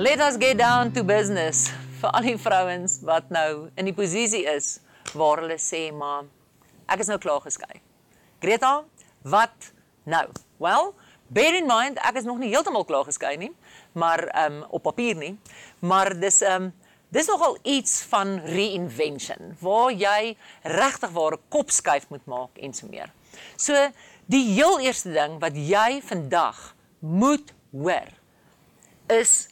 Let us get down to business vir al die vrouens wat nou in die posisie is waar hulle sê maar ek is nou klaar geskei. Greta, wat nou? Well, bear in mind ek is nog nie heeltemal klaar geskei nie, maar ehm um, op papier nie, maar dis ehm um, dis nogal iets van reinvention waar jy regtig waar 'n kop skuif moet maak en so meer. So die heel eerste ding wat jy vandag moet hoor is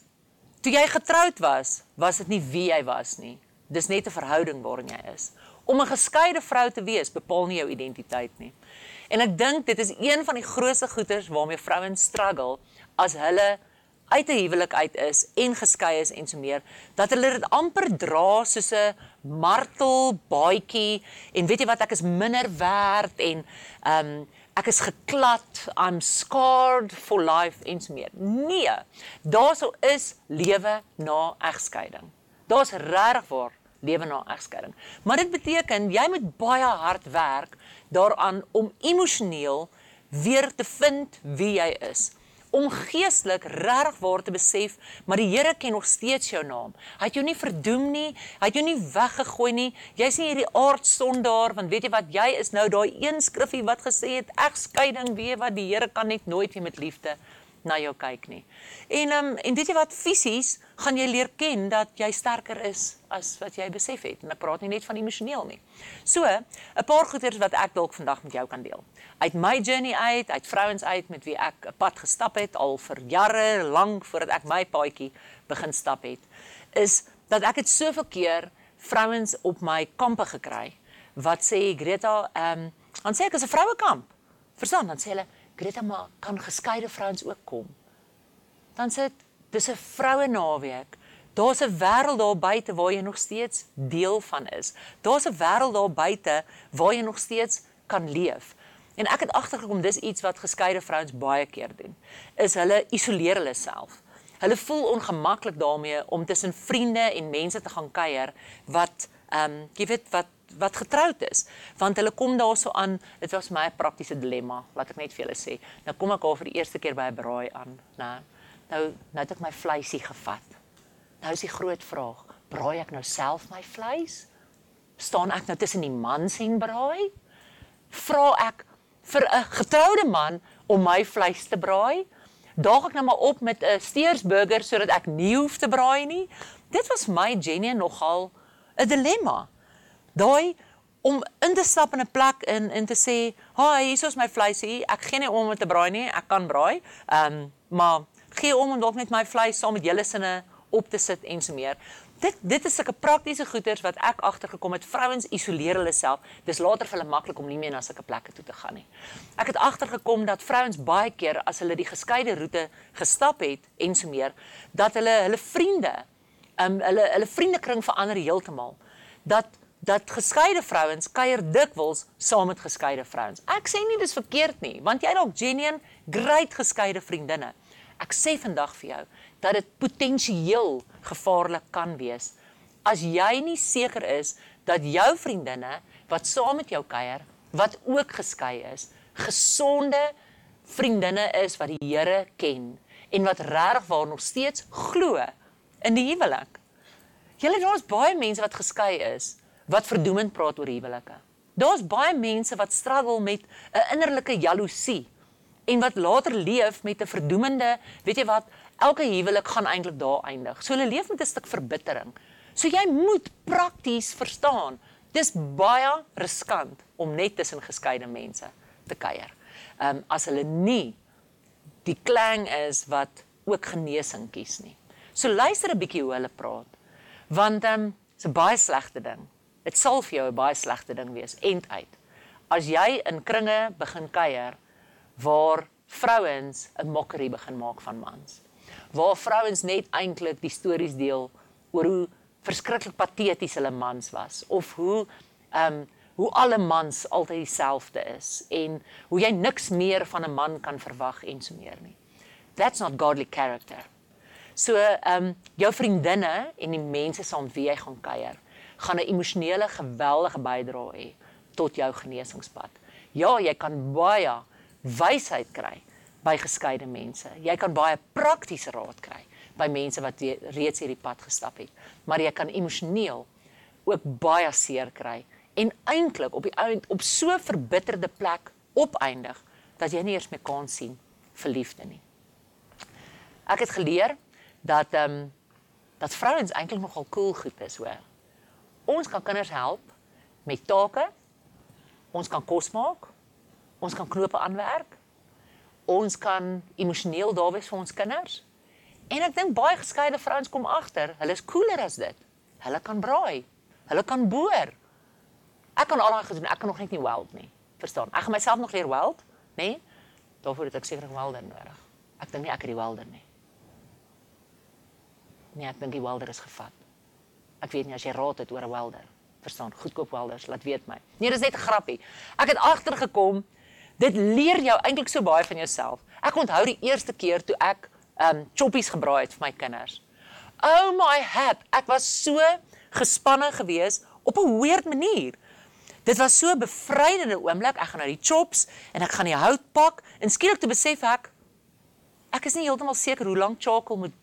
Toe jy getroud was, was dit nie wie jy was nie. Dis net 'n verhouding waarin jy is. Om 'n geskeide vrou te wees bepaal nie jou identiteit nie. En ek dink dit is een van die grootste goeters waarmee vrouens struggle as hulle uit 'n huwelik uit is en geskei is en so meer, dat hulle dit amper dra soos 'n martel baadjie en weet jy wat ek is minder werd en ehm um, ek is geklad, I'm scarred for life en so meer. Nee, daarso is lewe na egskeiding. Daar's regtig waar lewe na egskeiding. Maar dit beteken jy moet baie hard werk daaraan om emosioneel weer te vind wie jy is om geestelik regtig waar te besef, maar die Here ken nog steeds jou naam. Hy het jou nie verdoem nie, hy het jou nie weggegooi nie. Jy's nie hierdie aardsondaar want weet jy wat jy is nou daai een skriffie wat gesê het egskeiding weet wat die Here kan net nooit weer met liefde na jou kyk nie. En um, en weet jy wat fisies gaan jy leer ken dat jy sterker is as wat jy besef het. En ek praat nie net van emosioneel nie. So, 'n paar goeters wat ek dalk vandag met jou kan deel. Uit my journey uit, uit vrouens uit met wie ek 'n pad gestap het al vir jare lank voordat ek my paadjie begin stap het, is dat ek het soveel keer vrouens op my kampe gekry wat sê Greta, ehm um, dan sê ek as 'n vrouekamp. Verstaan, dan sê hulle Greta maar kan geskeide vrouens ook kom. Dan sê dis 'n vroue naweek. Daar's 'n wêreld daar buite waar jy nog steeds deel van is. Daar's 'n wêreld daar buite waar jy nog steeds kan leef. En ek het agtergekom dis iets wat geskeide vrouens baie keer doen. Is hulle isoleer hulle self. Hulle voel ongemaklik daarmee om tussen vriende en mense te gaan kuier wat ehm um, jy weet wat wat getroud is want hulle kom daarso aan dit was my praktiese dilemma laat ek net vir julle sê. Nou kom ek al vir die eerste keer by 'n braai aan nê nou nou het ek my vleisie gevat. Nou is die groot vraag braai ek nou self my vleis? Staan ek nou tussen die mans en braai? Vra ek vir 'n getroude man om my vleis te braai? Daag ek nou maar op met 'n steersburger sodat ek nie hoef te braai nie? Dit was my Jenny nogal 'n dilemma daai om in te stap in 'n plek in en te sê, "Haai, hier is my vleisie. Ek gee nie om om te braai nie. Ek kan braai. Ehm, um, maar gee om om dalk net my vleis saam met julle sinne op te sit en so meer." Dit dit is sulke praktiese goeders wat ek agtergekom het. Vrouens isoleer hulle self. Dis later vir hulle maklik om nie meer na sulke plekke toe te gaan nie. Ek het agtergekom dat vrouens baie keer as hulle die geskeide roete gestap het en so meer, dat hulle hulle vriende, ehm um, hulle hulle vriendekring verander heeltemal. Dat dat geskeide vrouens kuier dikwels saam met geskeide vrouens. Ek sê nie dis verkeerd nie, want jy dalk genuen great geskeide vriendinne. Ek sê vandag vir jou dat dit potensieel gevaarlik kan wees as jy nie seker is dat jou vriendinne wat saam met jou kuier, wat ook geskei is, gesonde vriendinne is wat die Here ken en wat regtig waar nog steeds glo in die huwelik. Julle daar's baie mense wat geskei is wat verdoemend praat oor huwelike. Daar's baie mense wat struggle met 'n innerlike jaloesie en wat later leef met 'n verdoemende, weet jy wat, elke huwelik gaan eintlik daar eindig. So hulle leef met 'n stuk verbittering. So jy moet prakties verstaan, dis baie riskant om net tussen geskeide mense te kuier. Ehm um, as hulle nie die klang is wat ook genesing kies nie. So luister 'n bietjie hoe hulle praat. Want ehm um, dis 'n baie slegte ding Dit sal vir jou 'n baie slegte ding wees end uit. As jy in kringe begin kuier waar vrouens 'n mokkery begin maak van mans. Waar vrouens net eintlik die stories deel oor hoe verskriklik pateties hulle mans was of hoe ehm um, hoe alle mans altyd dieselfde is en hoe jy niks meer van 'n man kan verwag en so meer nie. That's not godly character. So ehm um, jou vriendinne en die mense saam wie jy gaan kuier gaan 'n emosionele geweldige bydrae hê tot jou genesingspad. Ja, jy kan baie wysheid kry by geskeide mense. Jy kan baie praktiese raad kry by mense wat reeds hierdie pad gestap het. Maar jy kan emosioneel ook baie seer kry en eintlik op die ount op so verbitterde plek opeindig dat jy nie eers meer kan sien vir liefde nie. Ek het geleer dat ehm um, dat vrouens eintlik nogal cool goed is, hoor. Ons kan kinders help met take. Ons kan kos maak. Ons kan knope aanwerk. Ons kan emosioneel daar wees vir ons kinders. En ek dink baie geskeide vrouens kom agter, hulle is cooler as dit. Hulle kan braai. Hulle kan boor. Ek kan al daai gedoen, ek kan nog net nie weld nie. Verstaan? Ek gaan myself nog leer weld, nê? Nee? Daarvoor het ek seker 'n welder nodig. Ek dink nie ek het die welder nie. Nee, ek dink die welder is gevat. Ek weet nie as jy raad het oor 'n welder. Verstaan? Goedkoop welders, laat weet my. Nee, dis net 'n grappie. Ek het agtergekom dit leer jou eintlik so baie van jouself. Ek onthou die eerste keer toe ek um choppies gebraai het vir my kinders. Oh my hat, ek was so gespanne geweest op 'n weird manier. Dit was so 'n bevrydende oomblik. Ek gaan nou die chops en ek gaan die hout pak en skielik te besef ek ek is nie heeltemal seker hoe lank charcoal moet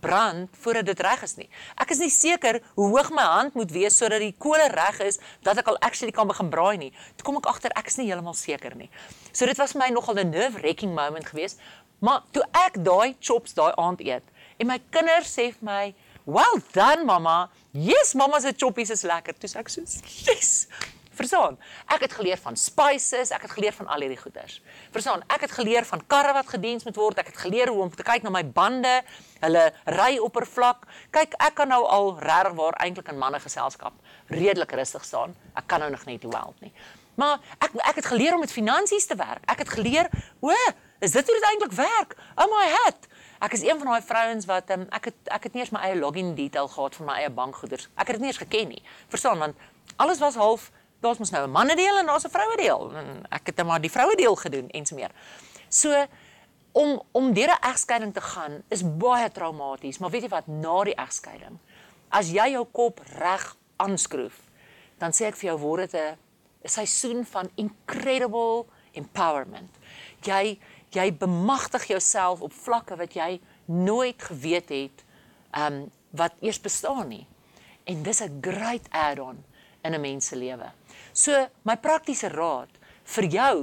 brand voordat dit reg is nie. Ek is nie seker hoe hoog my hand moet wees sodat die kolle reg is dat ek al actually kan begin braai nie. Toe kom ek agter ek is nie heeltemal seker nie. So dit was vir my nogal 'n nerve-wracking moment geweest Maar toe ek daai chops daai aand eet en my kinders sê vir my, "Well done mamma. Yes, mamma se choppies is lekker." Toe sê ek so, "Yes." Verstaan? Ek het geleer van spices, ek het geleer van al hierdie goeders. Verstaan? Ek het geleer van karre wat gediens moet word. Ek het geleer hoe om te kyk na my bande, hulle ry oppervlak. Kyk, ek kan nou al regtig waar eintlik in manne geselskap redelik rustig staan. Ek kan nou nog net nie weld nie. Maar ek ek het geleer om met finansies te werk. Ek het geleer, o, Is dit hoe dit eintlik werk? Oh my hat. Ek is een van daai vrouens wat um, ek het ek het nie eens my eie login detail gehad van my eie bankgoeders. Ek het dit nie eens geken nie. Verstaan want alles was half daar's mos nou 'n manne deel en daar's 'n vroue deel. Ek het net maar die vroue deel gedoen en so meer. So om om deur 'n egskeiding te gaan is baie traumaties, maar weet jy wat na die egskeiding? As jy jou kop reg aanskroef, dan sê ek vir jou word dit 'n seisoen van incredible empowerment. Jy jy bemagtig jouself op vlakke wat jy nooit geweet het um wat eers bestaan nie. En dis 'n great add-on in 'n mens se lewe. So my praktiese raad vir jou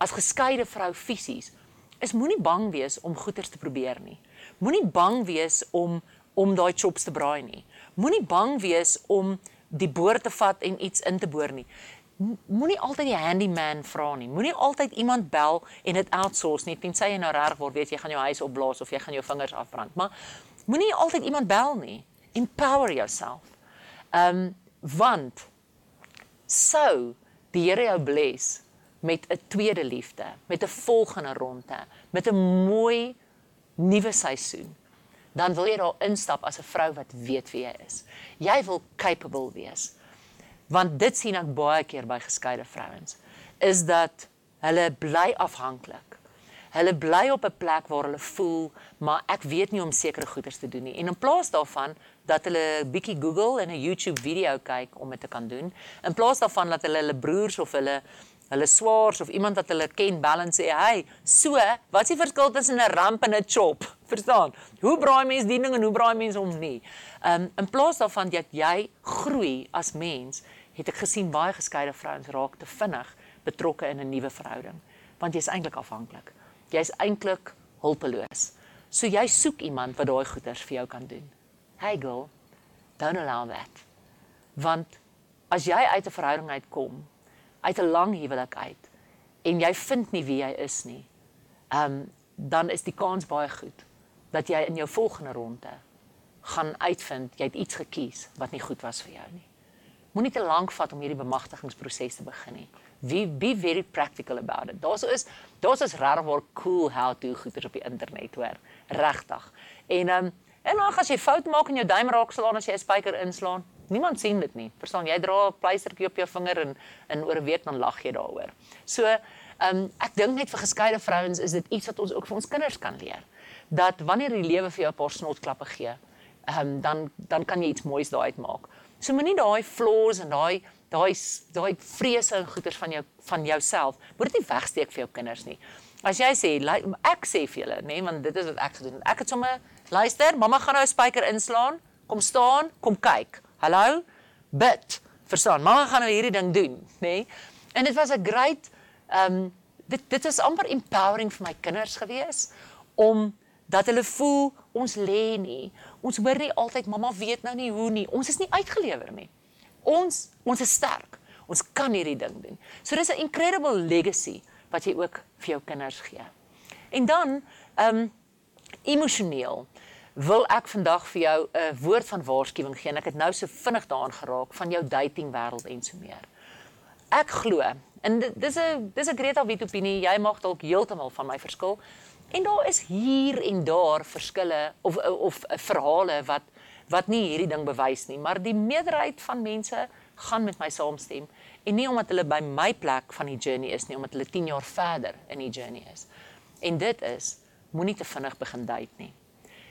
as geskeide vrou fisies is moenie bang wees om goeters te probeer nie. Moenie bang wees om om daai chops te braai nie. Moenie bang wees om die boor te vat en iets in te boor nie moenie altyd die handyman vra nie. Moenie altyd iemand bel en dit outsource nie. Tensy jy nou reg word, weet jy gaan jou huis opblaas of jy gaan jou vingers afbrand. Maar moenie altyd iemand bel nie. Empower yourself. Ehm um, want sou die Here jou bless met 'n tweede liefde, met 'n volgende ronde, met 'n mooi nuwe seisoen. Dan wil jy daar instap as 'n vrou wat weet wie jy is. Jy wil capable wees want dit sien ek baie keer by geskeide vrouens is dat hulle bly afhanklik. Hulle bly op 'n plek waar hulle voel, maar ek weet nie om sekere goeders te doen nie. En in plaas daarvan dat hulle 'n bietjie Google en 'n YouTube video kyk om dit te kan doen, in plaas daarvan dat hulle hulle broers of hulle hulle swaars of iemand wat hulle ken bel en sê, "Hey, so, wat is die verskil tussen 'n ramp en 'n chop?" Verstaan? Hoe braai mens die ding en hoe braai mens hom nie? Um in plaas daarvan dat jy groei as mens, het ek gesien baie geskeide vrouens raak te vinnig betrokke in 'n nuwe verhouding want jy's eintlik afhanklik. Jy's eintlik hulpeloos. So jy soek iemand wat daai goeders vir jou kan doen. Hey girl, don't allow that. Want as jy uit 'n verhouding uitkom, uit 'n lang huwelik uit en jy vind nie wie jy is nie, um, dan is die kans baie goed dat jy in jou volgende ronde gaan uitvind jy het iets gekies wat nie goed was vir jou nie moenie te lank vat om hierdie bemagtigingsproses te begin nie. Be be very practical about it. Daar's is daar's is regwaar cool how to goeders op die internet hoor. Regtig. En ehm um, en dan as jy fout maak en jou duim raak slaan as jy 'n spyker inslaan, niemand sien dit nie. Verstaan, jy dra 'n pleistertjie op jou vinger en in oor 'n week dan lag jy daaroor. So, ehm um, ek dink net vir geskeide vrouens is dit iets wat ons ook vir ons kinders kan leer. Dat wanneer die lewe vir jou 'n paar snotklappe gee, ehm um, dan dan kan jy iets moois daaruit maak. So moenie daai flaws en daai daai daai vrese en goeters van jou van jouself moet dit nie wegsteek vir jou kinders nie. As jy sê, ek sê vir julle, nê, nee, want dit is wat ek gedoen het. Ek het sommer luister, mamma gaan nou 'n spyker inslaan. Kom staan, kom kyk. Hallo? Bid. Verstaan? Mamma gaan nou hierdie ding doen, nê? Nee? En dit was 'n great ehm um, dit dit was amper empowering vir my kinders gewees om dat hulle voel ons lê nie. Ons hoor nie altyd mamma weet nou nie hoe nie. Ons is nie uitgelewer nie. Ons ons is sterk. Ons kan hierdie ding doen. So dis 'n incredible legacy wat jy ook vir jou kinders gee. En dan ehm um, emosioneel wil ek vandag vir jou 'n woord van waarskuwing gee en ek het nou so vinnig daaraan geraak van jou dating wêreld en so meer. Ek glo en dis 'n dis 'n Greta Wit opinie, jy mag dalk heeltemal van my verskil. En daar is hier en daar verskille of of, verhale wat wat nie hierdie ding bewys nie, maar die meerderheid van mense gaan met my saamstem en nie omdat hulle by my plek van die journey is nie, omdat hulle 10 jaar verder in die journey is. En dit is moenie te vinnig begin date nie.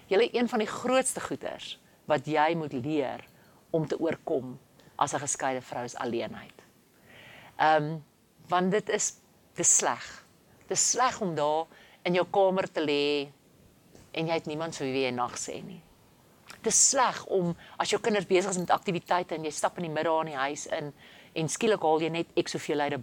Julle een van die grootste goeters wat jy moet leer om te oorkom as 'n geskeide vrou is alleenheid. Ehm um, want dit is te sleg. Dit is sleg om daar in jou kamer te lê en jy het niemand vir wie jy nag sê nie. Dit is sleg om as jou kinders besig is met aktiwiteite en jy stap in die middag in die huis in en skielik haal jy net ek soveel uit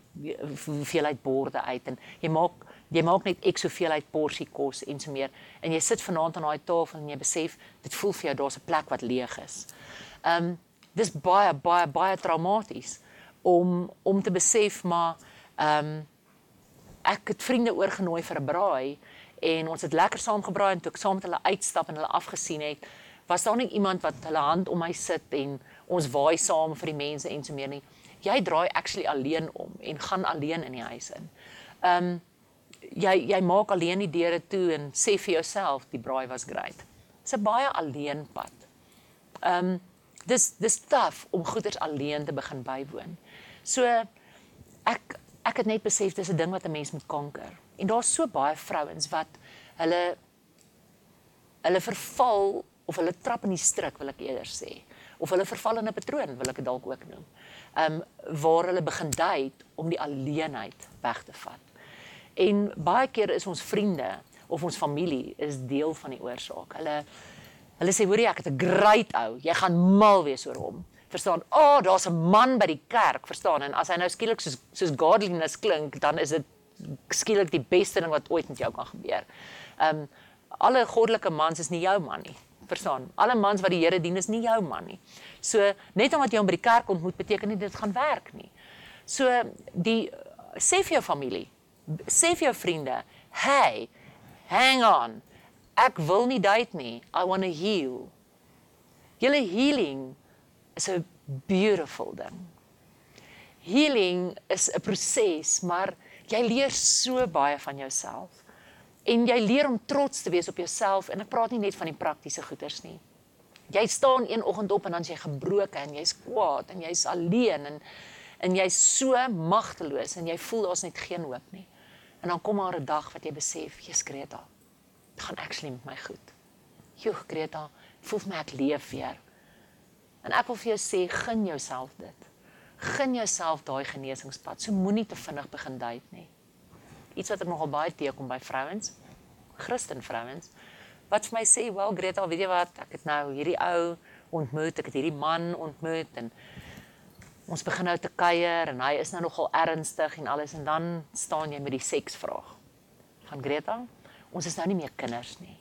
veel uit borde uit en jy maak jy maak net ek soveel uit porsie kos en so meer en jy sit vanaand aan daai tafel en jy besef dit voel vir jou daar's 'n plek wat leeg is. Um dis baie baie baie traumaties om om te besef maar um ek het vriende oorgenooi vir 'n braai en ons het lekker saam gebraai en toe ek saam met hulle uitstap en hulle afgesien het was daar nie iemand wat hulle hand om my sit en ons waai saam vir die mense en so meer nie jy draai actually alleen om en gaan alleen in die huis in. Um jy jy maak alleen die deure toe en sê vir jouself die braai was great. Dit's 'n baie alleen pad. Um dis dis taaf om goeders alleen te begin bywoon. So ek ek het net besef dis 'n ding wat 'n mens moet kanker. En daar's so baie vrouens wat hulle hulle verval of hulle trap in die struik wil ek eerder sê of hulle verval in 'n patroon wil ek dit dalk ook noem um waar hulle begin date om die alleenheid weg te vat. En baie keer is ons vriende of ons familie is deel van die oorsaak. Hulle hulle sê hoorie ek het 'n great ou, jy gaan mal wees oor hom. Verstaan? O, oh, daar's 'n man by die kerk, verstaan? En as hy nou skielik soos soos godliness klink, dan is dit skielik die beste ding wat ooit met jou kan gebeur. Um alle goddelike mans is nie jou man nie verstaan. Alle mans wat die Here dien is nie jou man nie. So net omdat jy hom by die kerk ontmoet beteken nie dit gaan werk nie. So die sê vir jou familie, sê vir jou vriende, "Hey, hang on. Ek wil nie date nie. I want to heal." Julle healing is 'n beautiful ding. Healing is 'n proses, maar jy leer so baie van jouself en jy leer om trots te wees op jouself en ek praat nie net van die praktiese goeders nie. Jy staan een oggend op en dan jy gebroken en jy's kwaad en jy's alleen en en jy's so magteloos en jy voel daar's net geen hoop nie. En dan kom maar 'n dag wat jy besef, jy's Greta. Dit gaan actually met my goed. Joe Greta, voel my ek leef weer. En ek wil vir jou sê, gun jouself dit. Gun jouself daai genesingspad. So moenie te vinnig begin date nie iets wat ek nogal baie teekom by vrouens, Christen vrouens, wat vir my sê, "Wel Greta, weet jy wat, ek het nou hierdie ou ontmoet, ek het hierdie man ontmoet en ons begin nou te kuier en hy is nou nogal ernstig en alles en dan staan jy met die seksvraag." Van Greta, ons is nou nie meer kinders nie.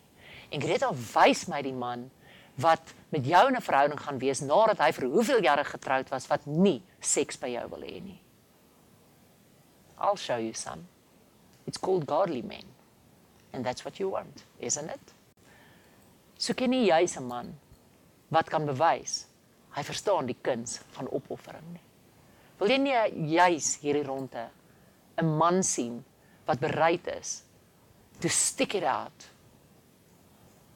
En Greta wys my die man wat met jou 'n verhouding gaan wees nadat hy vir hoeveel jare getroud was wat nie seks by jou wil hê nie. I'll show you some. It's called godly men. And that's what you want, isn't it? So ken jy jy's 'n man wat kan bewys hy verstaan die kuns van opoffering nie. Wil jy nie jy's hierdie ronde 'n man sien wat bereid is to stick it out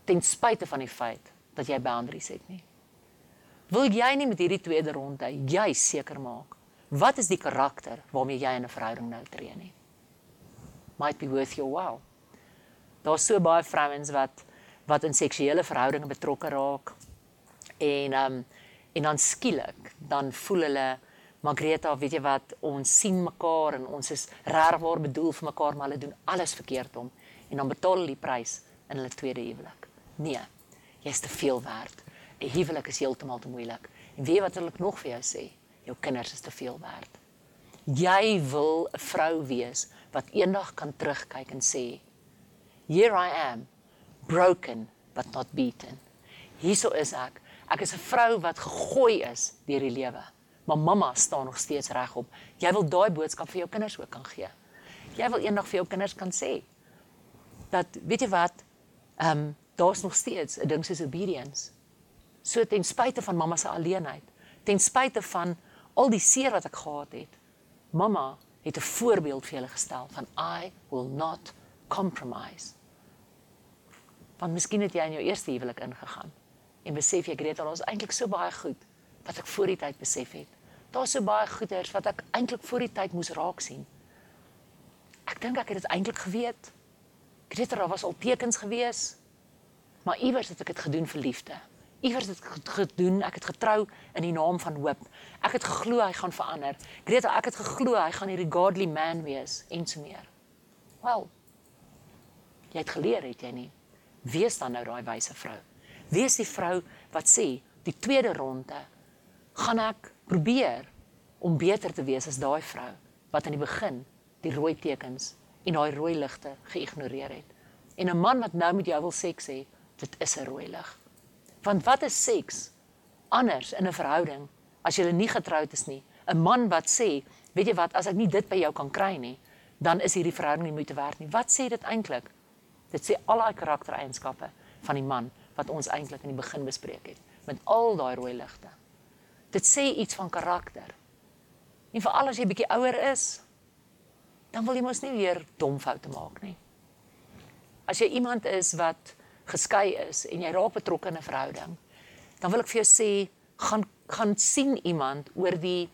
ten spyte van die feit dat jy boundaries het nie. Wil jy nie met hierdie tweede ronde jy seker maak wat is die karakter waarmee jy in 'n verhouding nou tree nie? might be worth your while. Daar's so baie vrouens wat wat in seksuele verhoudinge betrokke raak en um en dan skielik dan voel hulle Maar Greta, weet jy wat, ons sien mekaar en ons is regwaar bedoel vir mekaar, maar hulle doen alles verkeerd om en dan betaal hulle die prys in hulle tweede huwelik. Nee, jy's te veel werd. 'n Huwelik is heeltemal te moeilik. En weet wat ek nog vir jou sê? Jou kinders is te veel werd. Jy wil 'n vrou wees wat eendag kan terugkyk en sê, "Here I am, broken but not beaten." Hierso is ek. Ek is 'n vrou wat gegooi is deur die lewe maar mamma staan nog steeds regop. Jy wil daai boodskap vir jou kinders ook kan gee. Jy wil eendag vir jou kinders kan sê dat weet jy wat? Ehm um, daar's nog steeds 'n ding soos obedience. So ten spyte van mamma se alleenheid, ten spyte van al die seer wat ek gehad het, mamma het 'n voorbeeld vir julle gestel van I will not compromise. Want miskien het jy in jou eerste huwelik ingegaan en besef jy Greta, is eintlik so baie goed wat ek voor die tyd besef het. Daar's so baie goeders wat ek eintlik voor die tyd moes raak sien. Ek dink ek het dit eintlik geweet. Greta, daar was al tekens gewees. Maar iewers het ek dit gedoen vir liefde. Iewers het ek gedoen, ek het getrou in die naam van hoop. Ek het geglo hy gaan verander. Greta, ek het geglo hy gaan hierdie godly man wees en so meer. Wel. Jy het geleer, het jy nie? Wees dan nou daai wyse vrou. Wees die vrou wat sê, die tweede ronde gaan ek probeer om beter te wees as daai vrou wat aan die begin die rooi tekens en daai rooi ligte geïgnoreer het. En 'n man wat nou met jou wil seks hê, dit is 'n rooi lig. Want wat is seks anders in 'n verhouding as jy nie getroud is nie? 'n Man wat sê, weet jy wat, as ek nie dit by jou kan kry nie, dan is hierdie verhouding nie moeite werd nie. Wat sê dit eintlik? Dit sê al daai karaktereienskappe van die man wat ons eintlik in die begin bespreek het met al daai rooi ligte. Dit sê iets van karakter. En veral as jy bietjie ouer is, dan wil jy mos nie weer dom foute maak nie. As jy iemand is wat geskei is en jy raak betrokke in 'n verhouding, dan wil ek vir jou sê, gaan gaan sien iemand oor die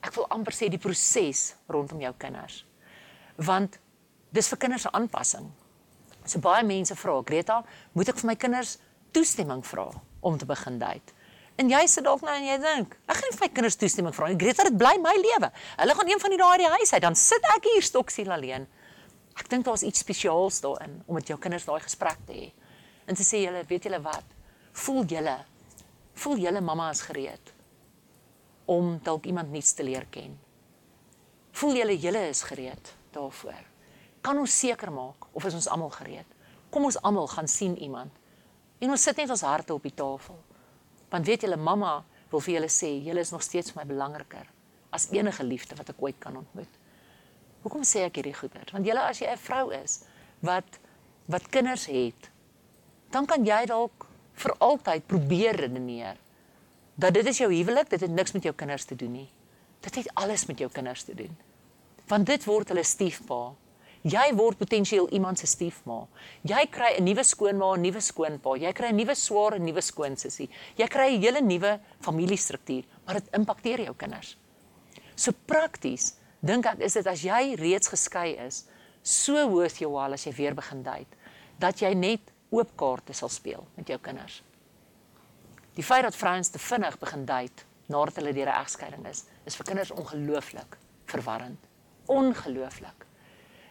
ek wil amper sê die proses rondom jou kinders. Want dis vir kinders 'n aanpassing. So baie mense vra, Greta, moet ek vir my kinders toestemming vra om te begin date? En jy sit dalk nou en jy dink, ek gaan nie vir my kinders toestemming vra nie. Greta, dit bly my lewe. Hulle gaan een van die daai uit die huis uit, dan sit ek hier stoksiel alleen. Ek dink daar's iets spesiaals daarin om met jou kinders daai gesprek te hê. En te sê julle, weet julle wat? Voel julle voel julle mamma is gereed om dalk iemand nuuts te leer ken. Voel julle julle is gereed daarvoor. Kan ons seker maak of is ons almal gereed? Kom ons almal gaan sien iemand. En ons sit net ons harte op die tafel. Want weet julle mamma wil vir julle sê, julle is nog steeds vir my belangriker as enige liefde wat ek ooit kan ontmoet. Hoekom sê ek hierdie goeie? Want julle as jy 'n vrou is wat wat kinders het, dan kan jy dalk vir altyd probeer redeneer dat dit is jou huwelik, dit het niks met jou kinders te doen nie. Dit het alles met jou kinders te doen. Want dit word hulle stiefpa. Jy word potensieel iemand se stiefma. Jy kry 'n nuwe skoonma, 'n nuwe skoonpa. Jy kry 'n nuwe swaar en nuwe skoonsussie. Jy kry 'n hele nuwe familiestruktuur, maar dit impakteer jou kinders. So prakties dink ek is dit as jy reeds geskei is, so hoog jou al as jy weer begin date, dat jy net oop kaarte sal speel met jou kinders. Die feit dat vrouens te vinnig begin date nadat hulle deur 'n egskeiding is, is vir kinders ongelooflik verwarrend. Ongelooflik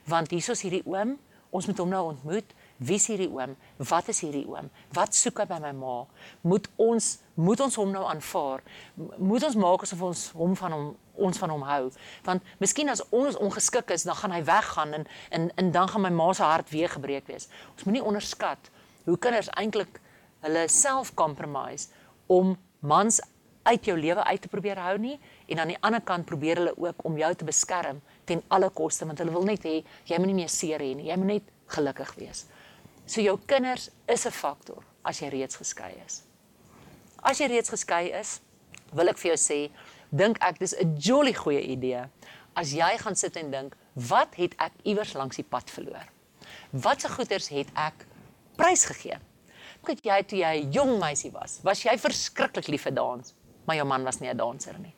want hier is hierdie oom, ons moet hom nou ontmoet. Wie is hierdie oom? Wat is hierdie oom? Wat soek hy by my ma? Moet ons moet ons hom nou aanvaar? Moet ons maak asof ons hom van hom ons van hom hou? Want miskien as ons ongeskik is, dan gaan hy weggaan en en en dan gaan my ma se hart weer gebreek wees. Ons moenie onderskat hoe kinders eintlik hulle self compromise om mans uit jou lewe uit te probeer hou nie en aan die ander kant probeer hulle ook om jou te beskerm ten alle koste want hulle wil net hê jy moet nie meer seer hê nie. Jy moet net gelukkig wees. So jou kinders is 'n faktor as jy reeds geskei is. As jy reeds geskei is, wil ek vir jou sê, dink ek dis 'n jolly goeie idee as jy gaan sit en dink, wat het ek iewers langs die pad verloor? Watse goeders het ek prysgegee? Kyk jy toe jy 'n jong meisie was, was jy verskriklik lief vir dans, maar jou man was nie 'n danser nie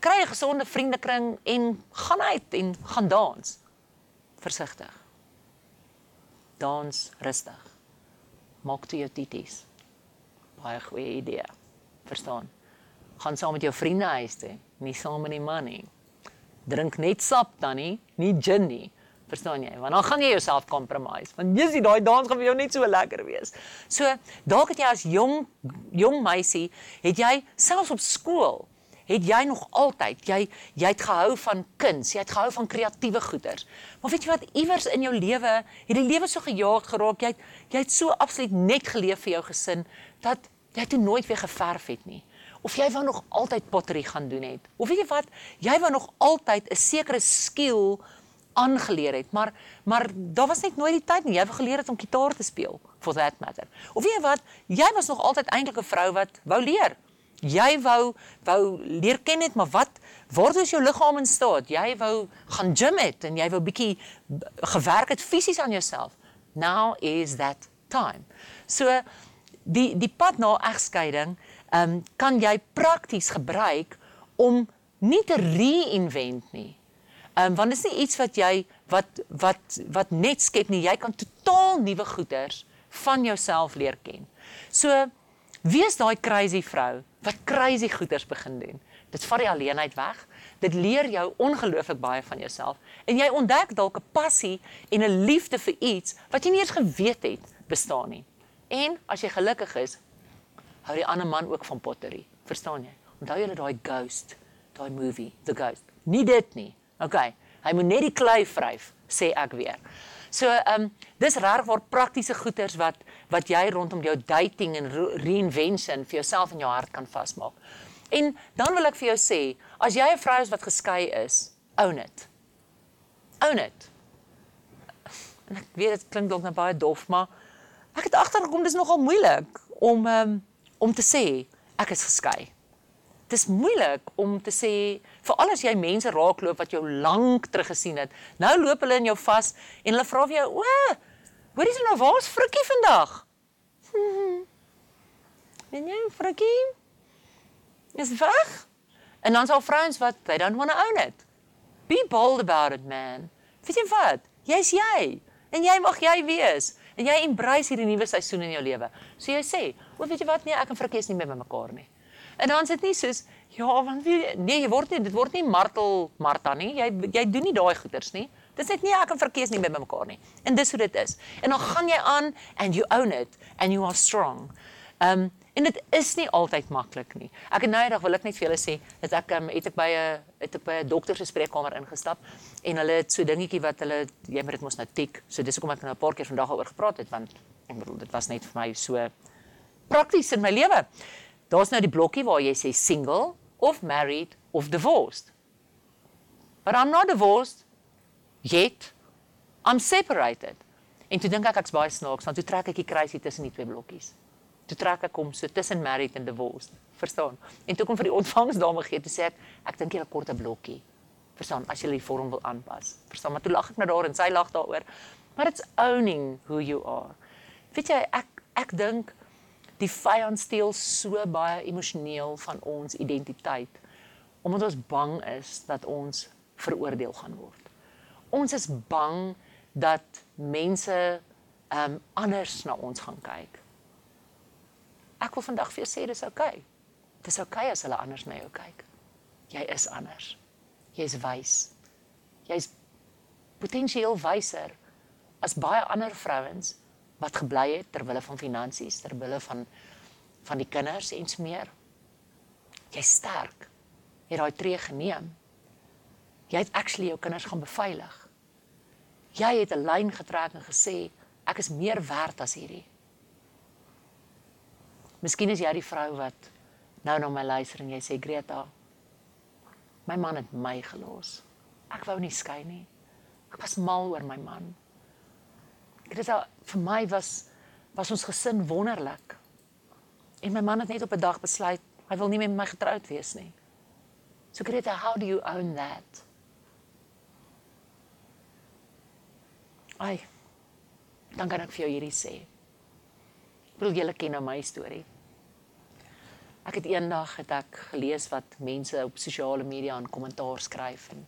kry 'n gesonde vriendekring en gaan uit en gaan dans. Versigtig. Dans rustig. Maak toe jou titties. Baie goeie idee. Verstaan? Gaan saam met jou vriende huis toe nie saam met die man nie. Drink net sap dan nie, nie gin nie. Verstaan jy? Want dan gaan jy jouself compromise. Want jy sien daai dans gaan vir jou net so lekker wees. So, dalk het jy as jong jong meisie, het jy selfs op skool het jy nog altyd jy jy het gehou van kuns, jy het gehou van kreatiewe goeders. Maar weet jy wat iewers in jou lewe het die lewe so gejaag geraak, jy het, jy het so absoluut net geleef vir jou gesin dat jy toe nooit weer geverf het nie. Of jy wou nog altyd pottery gaan doen het. Of weet jy wat, jy wou nog altyd 'n sekere skill aangeleer het, maar maar daar was net nooit die tyd nie. Jy het geleer het om gitaar te speel for that matter. Of weet jy wat, jy was nog altyd eintlik 'n vrou wat wou leer. Jy wou wou leer ken het, maar wat waar is jou liggaam in staat? Jy wou gaan gym het en jy wou bietjie gewerk het fisies aan jouself. Now is that time. So die die pad na egskeiding, ehm um, kan jy prakties gebruik om nie te reinvent nie Ehm um, want dit is nie iets wat jy wat wat wat net skep nie. Jy kan totaal nuwe goeders van jouself leer ken. So wees daai crazy vrou wat crazy goeders begin doen. Dit vat die alleenheid weg. Dit leer jou ongelooflik baie van jouself en jy ontdek dalk 'n passie en 'n liefde vir iets wat jy nie eens geweet het bestaan nie. En as jy gelukkig is, hou die ander man ook van pottery. Verstaan jy? Onthou jy daai ghost, daai movie, The Ghost. Nie dit nie. OK. Hy moet net die klei vryf, sê ek weer. So, ehm um, dis reg waar praktiese goeders wat wat jy rondom jou dating en reinvention vir jouself en jou hart kan vasmaak. En dan wil ek vir jou sê, as jy 'n vrou is wat geskei is, own it. Own it. En ek weet dit klink dalk net baie dof, maar ek het agtergekom dis nogal moeilik om um, om te sê ek is geskei dis moeilik om te sê veral as jy mense raakloop wat jou lank terug gesien het. Nou loop hulle in jou vas en hulle vra vir jou: "O, hoorie jy nou waar's Frikkie vandag?" En jy, Frikkie? Is weg? En dan sal vrouens wat they don't want to own it. Be bold about it, man. Weet jy wat? Jy's jy. En jy mag jy wees. En jy embrace hierdie nuwe seisoen in jou lewe. So jy sê, "O, weet jy wat? Nee, ek en Frikkie is nie meer by mekaar nie." En dan sit nie soos ja, want nee, jy word nie dit word nie martel Martha nie. Jy jy doen nie daai goeters nie. Dit sê nie ek kan verkeers nie by mekaar nie. En dis hoe dit is. En dan gaan jy aan and you own it and you are strong. Um en dit is nie altyd maklik nie. Ek het nou eendag wil ek net vir julle sê dat ek um, het ek by 'n het ek by 'n dokter se spreekkamer ingestap en hulle het so dingetjie wat hulle jy moet dit mos nou tik. So dis hoekom ek nou 'n paar keer vandag daaroor gepraat het want ek bedoel dit was net vir my so prakties in my lewe. Daar's nou die blokkie waar jy sê single of married of divorced. But I'm not divorced yet. I'm separated. En toe dink ek ek's baie snaaks, want toe trek ek die kruisie tussen die twee blokkies. Toe trek ek hom so tussen married en divorced. Verstaan? En toe kom vir die ontvangsdame gee, toe sê ek, ek dink jy 'n korte blokkie. Verstaan? As jy die vorm wil aanpas. Verstaan? Maar toe lag ek nou daar en sy lag daaroor. But it's owning who you are. Weet jy, ek ek dink die vyand steel so baie emosioneel van ons identiteit omdat ons bang is dat ons veroordeel gaan word. Ons is bang dat mense um, anders na ons gaan kyk. Ek wil vandag vir jou sê dis oukei. Okay. Dis oukei okay as hulle anders na jou kyk. Jy is anders. Jy's wys. Jy's potensieel wyser as baie ander vrouens wat gebly het ter wille van finansies, ter wille van van die kinders en so meer. Jy's sterk. Jy het daai tree geneem. Jy het actually jou kinders gaan beveilig. Jy het 'n lyn getrek en gesê ek is meer werd as hierdie. Miskien is jy die vrou wat nou na my luister en jy sê Greta, my man het my gelos. Ek wou nie skei nie. Ek was mal oor my man. Greta, vir my was was ons gesin wonderlik. En my man het net op 'n dag besluit hy wil nie meer met my getroud wees nie. So Greta, how do you own that? Ai. Dan kan ek vir jou hierdie sê. Wil julle ken nou my storie? Ek het eendag het ek gelees wat mense op sosiale media aan kommentaar skryf en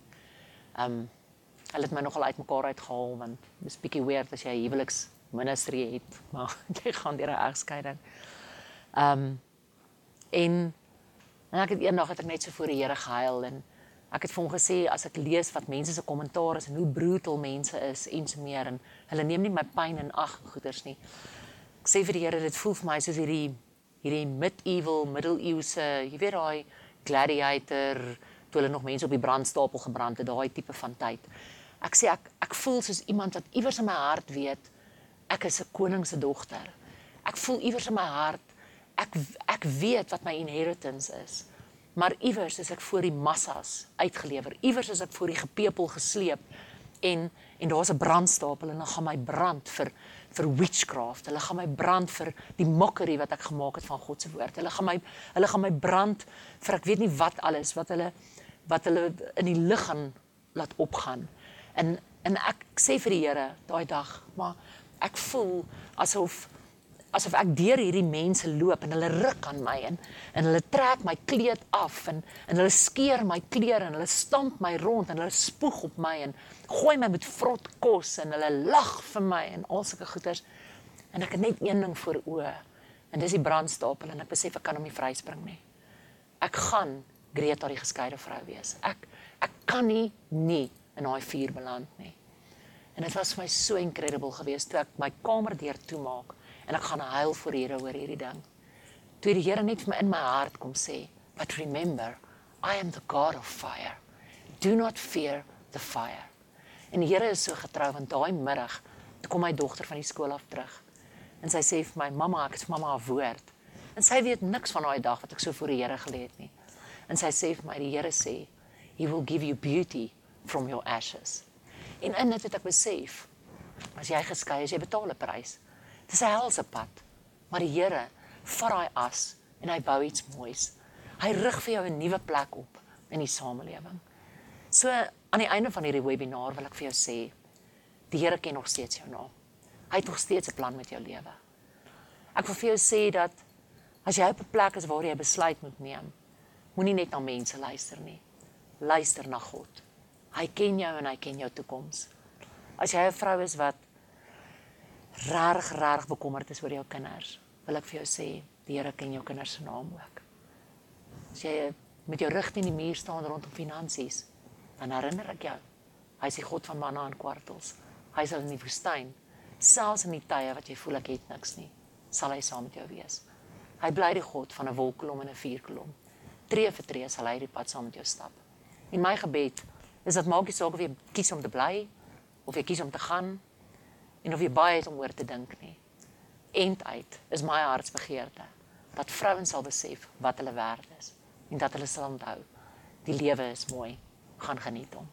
ehm um, hulle het my nogal uitmekaar uitgehaal want dis bietjie weird as jy huweliks ministerie het, maar jy gaan deur 'n egskeiding. Ehm um, en En ek het eendag het ek net so voor die Here gehuil en ek het vir hom gesê as ek lees wat mense se kommentaar is en hoe brutal mense is en so meer en hulle neem nie my pyn in ag goeders nie. Ek sê vir die Here dit voel vir my soos hierdie hierdie medieval middeleeuse, jy weet daai gladiator toe hulle nog mense op die brandstapel gebrand het, daai tipe van tyd. Ek sê ek ek voel soos iemand wat iewers in my hart weet ek is 'n koning se dogter. Ek voel iewers in my hart ek ek weet wat my inheritance is. Maar iewers is ek voor die massas uitgelewer. Iewers is ek voor die gepepel gesleep en en daar's 'n brandstapel en dan gaan my brand vir vir witchcraft. Hulle gaan my brand vir die mockery wat ek gemaak het van God se woord. Hulle gaan my hulle gaan my brand vir ek weet nie wat alles wat hulle wat hulle in die lig gaan laat opgaan. En en ek sê vir die Here daai dag, maar ek voel asof asof ek deur hierdie mense loop en hulle ruk aan my en en hulle trek my kleed af en en hulle skeer my klere en hulle stamp my rond en hulle spoeg op my en gooi my met vrot kos en hulle lag vir my en al sulke goeters en ek het net een ding voor oë en dis die brandstapel en ek besef ek kan hom nie vryspring nie. Ek gaan Greta die geskeide vrou wees. Ek ek kan nie nie in daai vuur beland nie. En dit was vir my so incredible geweest toe ek my kamer deur toemaak en ek gaan huil voor die Here oor hierdie ding. Toe die Here net vir my in my hart kom sê, "But remember, I am the God of fire. Do not fear the fire." En die Here is so getrou want daai middag kom my dogter van die skool af terug. En sy sê vir my, "Mamma, ek het vir mamma 'n woord." En sy weet niks van daai dag wat ek so voor die Here gelê het nie. En sy sê vir my, "Die Here sê, He will give you beauty from your ashes." En in dit het ek besef, as jy geskei is, jy betaal 'n prys. Dis 'n helse pad. Maar die Here vat daai as en hy bou iets moois. Hy rig vir jou 'n nuwe plek op in die samelewing. So aan die einde van hierdie webinar wil ek vir jou sê, die Here ken nog steeds jou naam. Hy het nog steeds 'n plan met jou lewe. Ek wil vir jou sê dat as jy op 'n plek is waar jy 'n besluit moet neem, moenie net na mense luister nie. Luister na God. Hy ken jou en hy ken jou toekoms. As jy 'n vrou is wat reg reg bekommerd is oor jou kinders, wil ek vir jou sê, die Here ken jou kinders se naam ook. As jy met jou rug teen die muur staan rondom finansies, dan herinner ek jou, hy is die God van manna en kwartels. Hy sal in die woestyn, selfs in die tye wat jy voel ek het niks nie, sal hy saam met jou wees. Hy bly die God van 'n wolkkolom en 'n vuurkolom. Tree vir tree sal hy die pad saam met jou stap. En my gebed is dat maak nie saak of jy kies om te bly of jy kies om te gaan en of jy baie het om oor te dink nie. End uit is my hartsbegeerte dat vrouens sal besef wat hulle werd is en dat hulle sal onthou die lewe is mooi, gaan geniet hom.